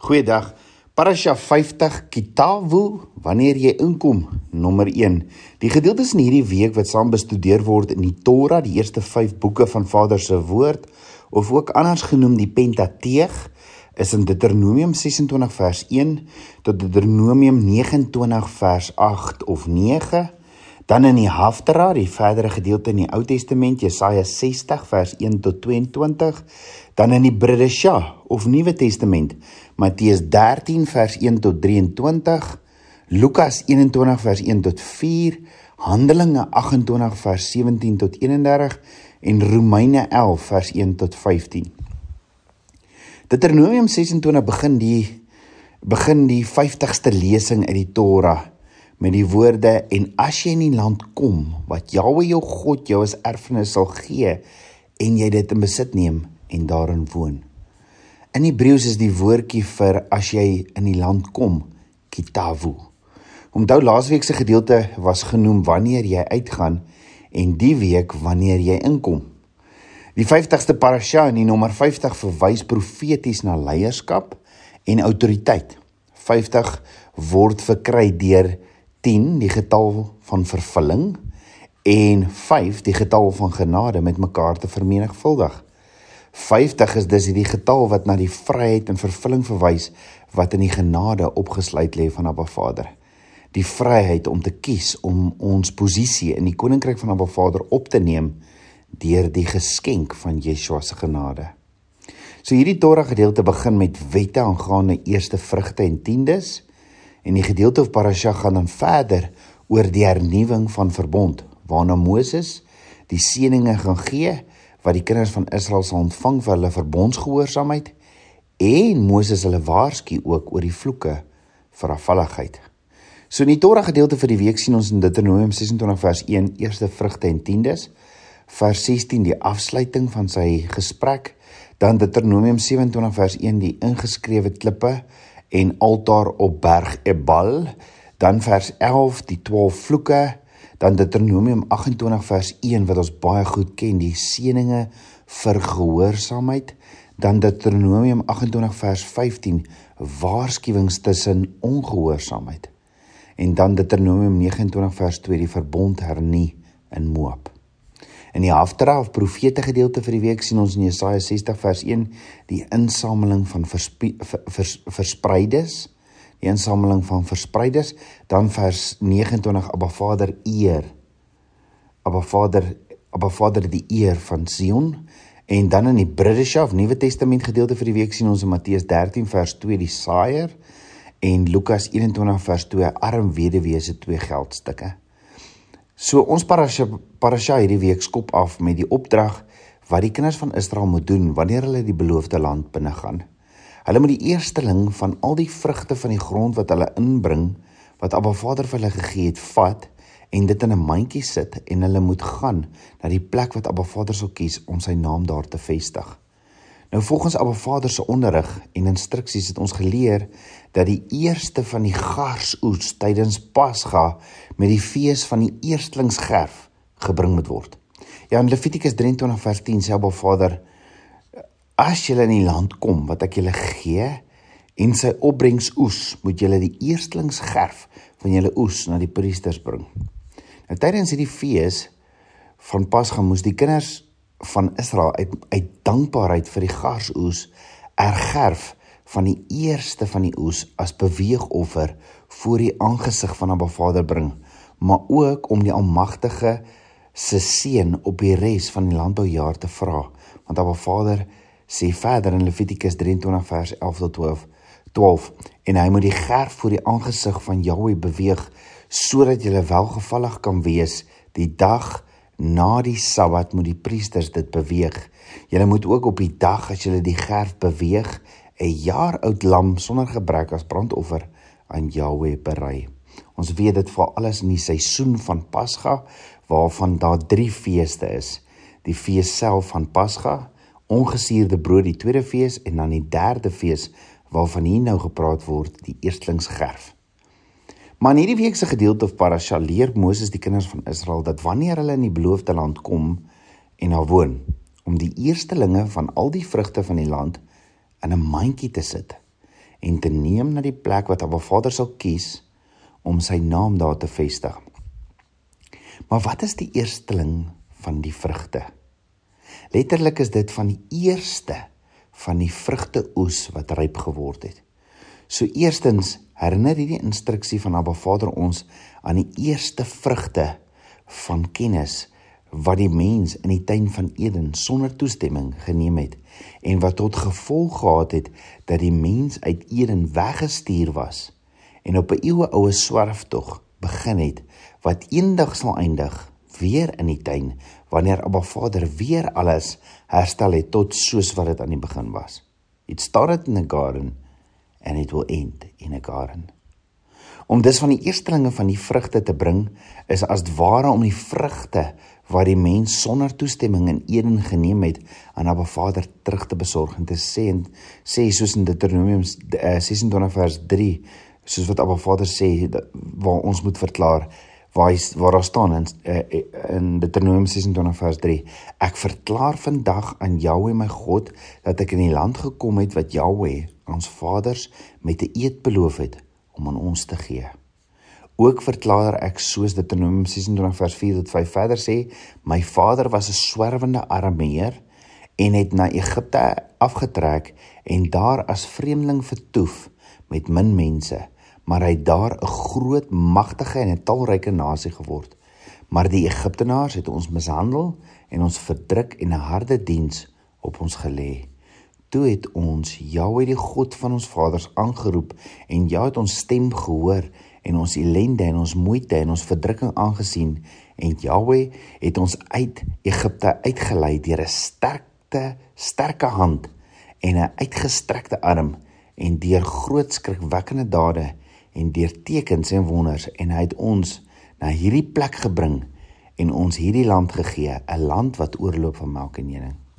Goeiedag. Parasha 50 Kitawu, wanneer jy inkom, nommer 1. Die gedeeltes in hierdie week wat saam bestudeer word in die Torah, die eerste 5 boeke van Vader se woord, of ook anders genoem die Pentateeg, is in Deuteronomium 26 vers 1 tot Deuteronomium 29 vers 8 of 9. Dan in die Haftara, die verdere gedeelte in die Ou Testament, Jesaja 60 vers 1 tot 22 Dan in die Bridesha of Nuwe Testament, Matteus 13 vers 1 tot 23, Lukas 21 vers 1 tot 4, Handelinge 28 vers 17 tot 31 en Romeine 11 vers 1 tot 15. Deuteronomium 26 begin die begin die 50ste lesing uit die Torah met die woorde en as jy in die land kom wat Jahwe jou God jou as erfenis sal gee en jy dit in besit neem en daarin woon. In Hebreëus is die woordjie vir as jy in die land kom, kitavu. Onthou laasweek se gedeelte was genoem wanneer jy uitgaan en die week wanneer jy inkom. Die 50ste parasha in die nommer 50 verwys profeties na leierskap en autoriteit. 50 word verkry deur 10 die getal van vervulling en 5 die getal van genade met mekaar te vermenigvuldig. 50 is dus die getal wat na die vryheid en vervulling verwys wat in die genade opgesluit lê van Abba Vader. Die vryheid om te kies om ons posisie in die koninkryk van Abba Vader op te neem deur die geskenk van Yeshua se genade. So hierdie Torah gedeelte begin met wette aangaande eerste vrugte en tiendes en die gedeelte of parasha gaan dan verder oor die hernuwing van verbond waarna Moses die seëninge gaan gee wat die kinders van Israel sal ontvang vir hulle verbondsgehoorsaamheid en Moses hulle waarsku ook oor die vloeke vir afvalligheid. So in die Torah gedeelte vir die week sien ons in Deuteronomium 26 vers 1 eerste vrugte en tiendes, vers 16 die afsluiting van sy gesprek, dan Deuteronomium 27 vers 1 die ingeskrewe klippe en altaar op berg Ebal, dan vers 11 die 12 vloeke dan Deuteronomium 28 vers 1 wat ons baie goed ken, die seëninge vir gehoorsaamheid, dan Deuteronomium 28 vers 15 waarskuwings tussen ongehoorsaamheid. En dan Deuteronomium 29 vers 2 die verbond hernie in Moab. In die Haftara of profete gedeelte vir die week sien ons in Jesaja 60 vers 1 die insameling van verspreides die insameling van verspreides, dan vers 29 Abba Vader eer. Abba Vader, Abba Vader die eer van Sion en dan in die Bridesha of Nuwe Testament gedeelte vir die week sien ons in Matteus 13 vers 2 die saaier en Lukas 21 vers 2 arm weduwee se twee geldstukke. So ons parasha parasha hierdie week skop af met die opdrag wat die kinders van Israel moet doen wanneer hulle die beloofde land binne gaan. Hulle moet die eersteling van al die vrugte van die grond wat hulle inbring, wat Abba Vader vir hulle gegee het, vat en dit in 'n mandjie sit en hulle moet gaan na die plek wat Abba Vader sou kies om sy naam daar te vestig. Nou volgens Abba Vader se onderrig en instruksies het ons geleer dat die eerste van die garsoes tydens Pasga met die fees van die eerstlingsgerf gebring moet word. Ja in Levitikus 23 vers 10 sê Abba Vader As julle in die land kom wat ek julle gee en sy opbrengsoes, moet julle die eerstlingsgerf van julle oes na die priesters bring. Nou tydens hierdie fees van Pasga moes die kinders van Israel uit uit dankbaarheid vir die garsoes ergerf van die eerste van die oes as beweegoffer voor die aangesig van Abba Vader bring, maar ook om die Almagtige se seën op die res van die landboujaar te vra, want Abba Vader sê verder in Levitikus 23 vers 11 tot 12 12 en hy moet die gerf voor die aangesig van Jahweh beweeg sodat jy welgevallig kan wees die dag na die Sabbat moet die priesters dit beweeg. Jy moet ook op die dag as jy die gerf beweeg 'n jaar oud lam sonder gebrek as brandoffer aan Jahweh berei ons weet dit val alles in die seisoen van Pasga waarvan daar 3 feeste is die fees self van Pasga ongesuurde brood die tweede fees en dan die derde fees waarvan hier nou gepraat word die eerstlingsgerf. Maar in hierdie week se gedeelte of parasha leer Moses die kinders van Israel dat wanneer hulle in die beloofde land kom en daar woon om die eerstelinge van al die vrugte van die land in 'n mandjie te sit en te neem na die plek wat Abba Vader sal kies om sy naam daar te vestig. Maar wat is die eersteling van die vrugte? Letterlik is dit van die eerste van die vrugteoes wat ryp geword het. So eerstens herinner hierdie instruksie van Abba Vader ons aan die eerste vrugte van kennis wat die mens in die tuin van Eden sonder toestemming geneem het en wat tot gevolg gehad het dat die mens uit Eden weggestuur was en op 'n eeue oue swerftog begin het wat eendag sal eindig weer in die tuin wanneer Abba Vader weer alles herstel het tot soos wat dit aan die begin was. It started in a garden and it will end in a garden. Om dus van die eerstelinge van die vrugte te bring is as ware om die vrugte wat die mens sonder toestemming in Eden geneem het aan Abba Vader terug te besorg en te sê en sê soos in Deuteronomium 26 eh, vers 3 soos wat Abba Vader sê waar ons moet verklaar waar hy, waar daar staan in eh, in Deuteronomium 26 vers 3 ek verklaar vandag aan Jahweh my God dat ek in die land gekom het wat Jahweh ons vaders met 'n eed beloof het om aan ons te gee ook verklaar ek soos Deuteronomium 26 vers 4 tot 5 verder sê my vader was 'n swerwende arameer en het na Egipte afgetrek en daar as vreemdeling vertoef met min mense maar hy het daar 'n groot, magtige en 'n talryke nasie geword. Maar die Egiptenaars het ons mishandel en ons verdruk en 'n harde diens op ons gelê. Toe het ons Jahwe die God van ons vaders aangeroep en Jahwe het ons stem gehoor en ons ellende en ons moeite en ons verdrukking aangesien en Jahwe het ons uit Egipte uitgelei deur 'n sterkte sterke hand en 'n uitgestrekte arm en deur groot skrikwekkende dade en deur tekens en wonders en hy het ons na hierdie plek gebring en ons hierdie land gegee, 'n land wat oorloop van melk en honing.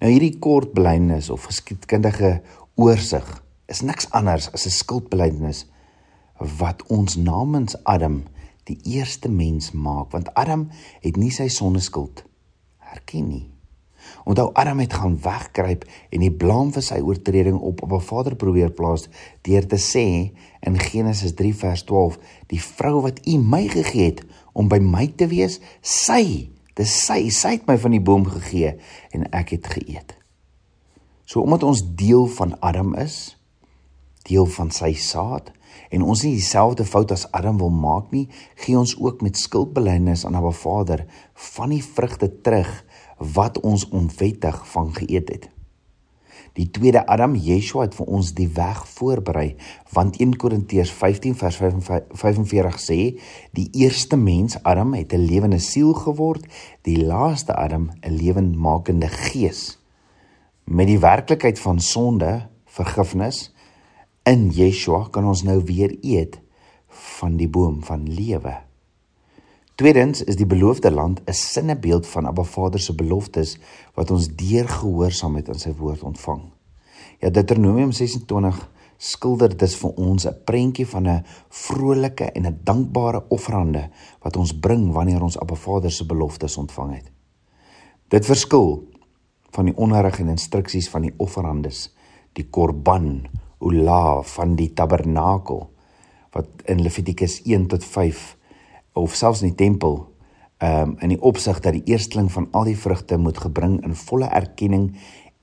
Nou hierdie kort belydenis of geskiedkundige oorsig is niks anders as 'n skuldbelydenis wat ons namens Adam die eerste mens maak want Adam het nie sy sondeskuld herken nie. Onthou Adam het gaan wegkruip en die blame vir sy oortreding op op 'n vader probeer plaas deur te sê in Genesis 3 vers 12: "Die vrou wat U my gegee het om by my te wees, sy, dis sy, sy het my van die boom gegee en ek het geëet." So omdat ons deel van Adam is, deel van sy saad en ons nie dieselfde fout as Adam wil maak nie, gee ons ook met skuldbelydenis aan Abba Vader van die vrugte terug wat ons onwettig van geëet het. Die tweede Adam, Yeshua het vir ons die weg voorberei, want 1 Korintiërs 15 vers 45 sê, die eerste mens Adam het 'n lewende siel geword, die laaste Adam 'n lewendmakende gees. Met die werklikheid van sonde, vergifnis in Yeshua kan ons nou weer eet van die boom van lewe. Tweedens is die beloofde land 'n sinnebeeld van Abba Vader se beloftes wat ons deur gehoorsaamheid aan sy woord ontvang. Ja Deuteronomium 26 skilder dit vir ons 'n prentjie van 'n vrolike en 'n dankbare offerande wat ons bring wanneer ons Abba Vader se beloftes ontvang het. Dit verskil van die onderrig en instruksies van die offerandes, die korban, ula van die tabernakel wat in Levitikus 1 tot of selfs in die tempel um, in die opsig dat die eersteling van al die vrugte moet gebring in volle erkenning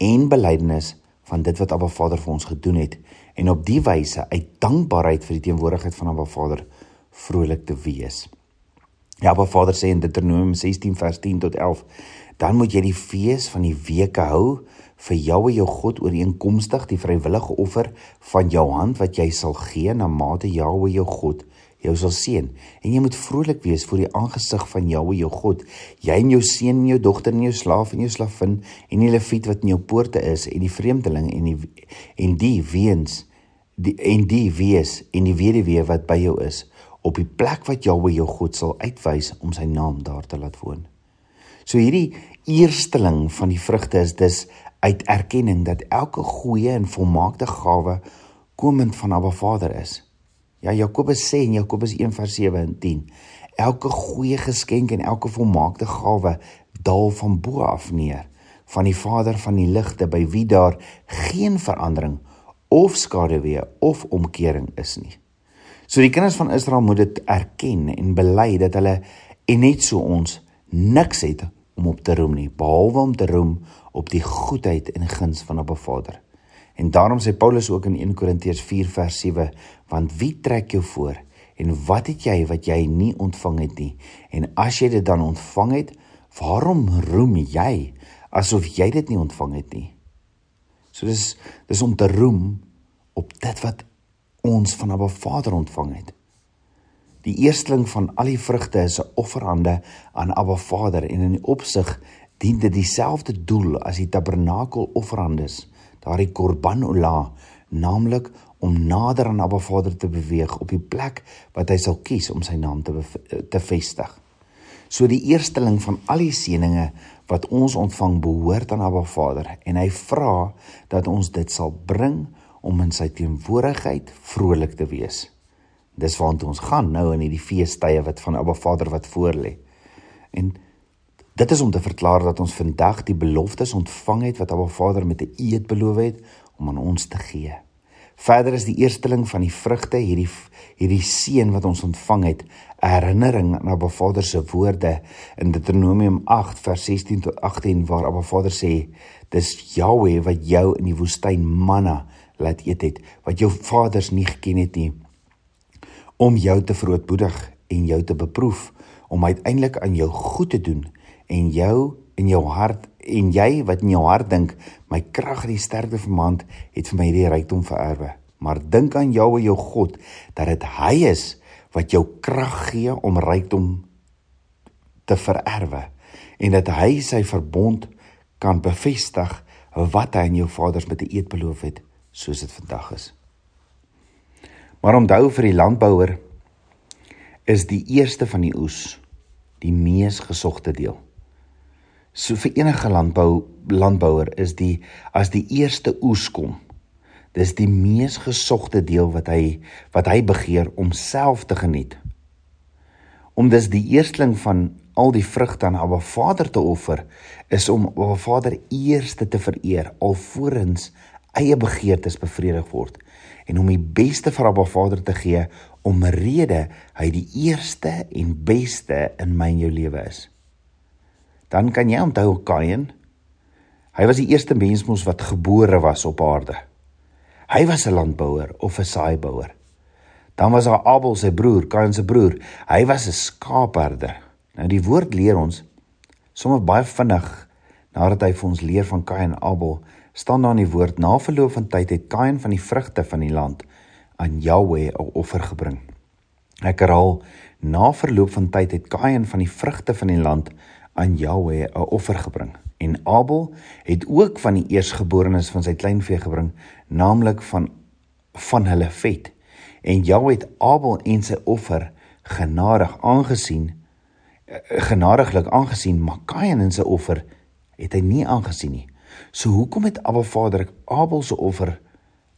en belydenis van dit wat Abba Vader vir ons gedoen het en op die wyse uit dankbaarheid vir die teenwoordigheid van Abba Vader vrolik te wees. Ja, Abba Vader sê in Deuteronomium 16 vers 10 tot 11, dan moet jy die fees van die weke hou vir en jou God ooreenkomstig die vrywillige offer van jou hand wat jy sal gee na mate en jou God jou sal seën. En jy moet vrolik wees voor die aangesig van Jahwe jou God. Jy en jou seun en jou dogter en jou slaaf en jou slavin en die leviet wat in jou poorte is en die vreemdeling en die en die weens die en die wees en die weduwee wat by jou is op die plek wat Jahwe jou God sal uitwys om sy naam daar te laat woon. So hierdie eersteling van die vrugte is dus uit erkenning dat elke goeie en volmaakte gawe komend van Abba Vader is Ja Jakobus sê in Jakobus 1:7 en 10 elke goeie geskenk en elke volmaakte gawe daal van bo af neer van die Vader van die ligte by wie daar geen verandering of skaduwee of omkering is nie. So die kinders van Israel moet dit erken en bely dat hulle en net so ons niks het om op te roem nie behalwe om te roem op die goedheid en guns van 'n Vader. En daarom sê Paulus ook in 1 Korintiërs 4 vers 7, want wie trek jou voor en wat het jy wat jy nie ontvang het nie? En as jy dit dan ontvang het, waarom roem jy asof jy dit nie ontvang het nie? So dis dis om te roem op dit wat ons van 'n Vader ontvang het. Die eersteling van al die vrugte is 'n offerande aan Abba Vader en in die opsig dien dit dieselfde doel as die tabernakel offerandes daardie korban ola, naamlik om nader aan Abba Vader te beweeg op die plek wat hy sal kies om sy naam te te vestig. So die eersteling van al die seëninge wat ons ontvang behoort aan Abba Vader en hy vra dat ons dit sal bring om in sy teenwoordigheid vrolik te wees. Dis waant ons gaan nou in hierdie feestydde wat van Abba Vader wat voorlê. En Dit is om te verklaar dat ons vandag die beloftes ontvang het wat Abba Vader met 'n eed beloof het om aan ons te gee. Verder is die eersteling van die vrugte hierdie hierdie seën wat ons ontvang het, 'n herinnering aan Abba Vader se woorde in Deuteronomium 8 vers 16 tot 18 waar Abba Vader sê: "Dis Jahweh wat jou in die woestyn manna laat eet het, wat jou vaders nie geken het nie, om jou te verootmoedig en jou te beproef, om uiteindelik aan jou goed te doen." En jou in jou hart en jy wat in jou hart dink my krag en die sterkte van my hand het vir my hierdie rykdom vererwe. Maar dink aan jou en jou God dat dit hy is wat jou krag gee om rykdom te vererwe en dat hy sy verbond kan bevestig wat hy aan jou vaders met 'n eed beloof het soos dit vandag is. Maar onthou vir die landbouer is die eerste van die oes die mees gesogte deel So vir enige landbou landbouer is die as die eerste oes kom. Dis die mees gesogte deel wat hy wat hy begeer om self te geniet. Om dis die eersteling van al die vrugte aan Abba Vader te offer is om Abba Vader eerste te vereer alvorens eie begeertes bevredig word en om die beste vir Abba Vader te gee om 'n rede hy die eerste en beste in my en jou lewe is dan kan jy onthou Kain. Hy was die eerste mens mos wat gebore was op aarde. Hy was 'n landbouer of 'n saaibouer. Dan was daar Abel se broer, Kain se broer. Hy was 'n skaapherder. Nou die woord leer ons sommer baie vinnig nadat hy vir ons leer van Kain en Abel, staan daar in die woord na verloop van tyd het Kain van die vrugte van die land aan Jahweh 'n offer gebring. Ek herhaal, na verloop van tyd het Kain van die vrugte van die land aan Jahweh 'n offer gebring. En Abel het ook van die eersgeborenes van sy kleinvee gebring, naamlik van van hulle vet. En Jahweh het Abel en sy offer genadig aangesien eh, genadiglik aangesien, maar Kain en sy offer het hy nie aangesien nie. So hoekom het Abba Vader Abel se offer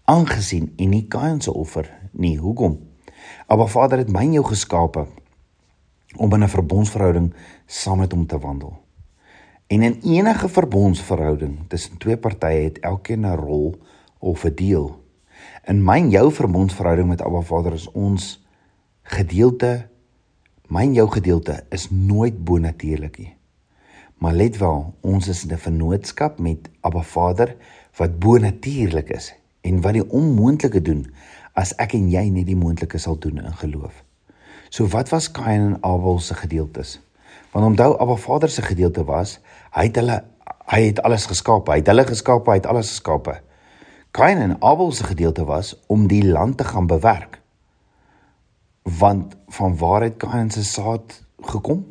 aangesien en nie Kain se offer nie? Hoekom? Abba Vader het my en jou geskape om in 'n verbondsverhouding saam met hom te wandel. En in enige verbondsverhouding tussen twee partye het elkeen 'n rol of 'n deel. In my en jou verbondsverhouding met Abba Vader is ons gedeelte my en jou gedeelte is nooit bonatuurlik nie. Maar let wel, ons is in 'n vennootskap met Abba Vader wat bonatuurlik is en wat die onmoontlike doen as ek en jy nie die moontlike sal doen in geloof. So wat was Kain en Abel se gedeeltes? Want onthou Abba Vader se gedeelte was, hy het hulle hy het alles geskaap. Hy het hulle geskaap, hy het alles geskaap. Kain en Abel se gedeelte was om die land te gaan bewerk. Want van waar het Kain se saad gekom?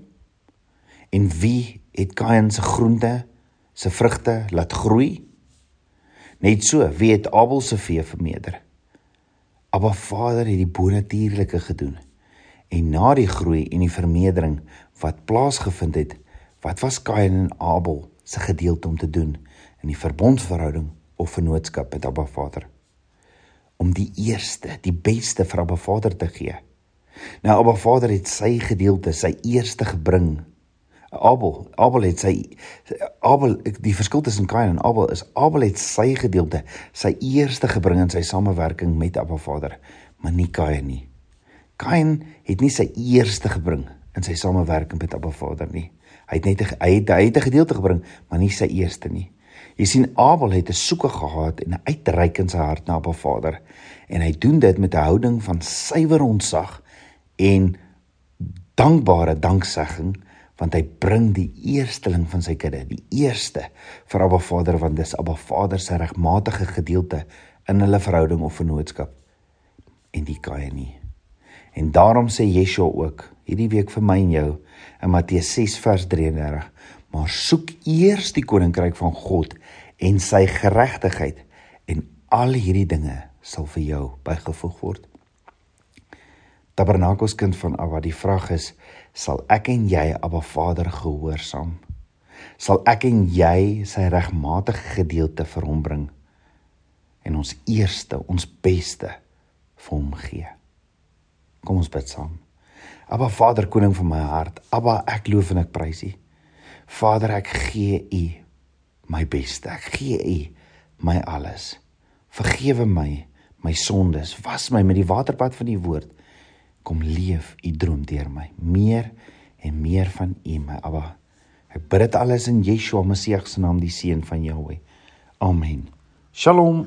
En wie het Kain se groente, se vrugte laat groei? Net so, wie het Abel se vee vermeerder? Abba Vader het die bonatuurlike gedoen. En na die groei en die vermeerdering wat plaasgevind het, wat was Kain en Abel se gedeelte om te doen in die verbondsverhouding of vennootskap met Abba Vader? Om die eerste, die beste vir Abba Vader te gee. Nou Abba Vader het sy gedeelte, sy eerste gebring Abel, Abel het sy Abel die verskil tussen Kain en Abel is Abel het sy gedeelte, sy eerste gebring in sy samewerking met Abba Vader, maar nie Kain nie. Kain het nie sy eerste gebring in sy samewerking met Abba Vader nie. Hy het net hy het, hy het 'n gedeelte gebring, maar nie sy eerste nie. Jy sien Abel het 'n soeke gehad en 'n uitreik in sy hart na Abba Vader en hy doen dit met 'n houding van suiwer ontzag en dankbare danksegging want hy bring die eersteling van sy kudde, die eerste vir Abba Vader want dis Abba Vader se regmatige gedeelte in hulle verhouding of vennootskap en die kaai nie. En daarom sê Yeshua ook hierdie week vir my en jou in Matteus 6 vers 33, maar soek eers die koninkryk van God en sy geregtigheid en al hierdie dinge sal vir jou bygevoeg word. Tabernakels kind van Abba, die vraag is, sal ek en jy Abba Vader gehoorsaam? Sal ek en jy sy regmatige gedeelte vir hom bring en ons eerste, ons beste vir hom gee? Kom ons bid saam. Abba Vader, koning van my hart, Abba, ek loof en ek prys U. Vader, ek gee U my beste. Ek gee U my alles. Vergewe my my sondes. Was my met die waterpad van U woord kom leef u droom deur my meer en meer van u my Abba ek bid dit alles in Yeshua Messie se naam die seun van Jahweh amen shalom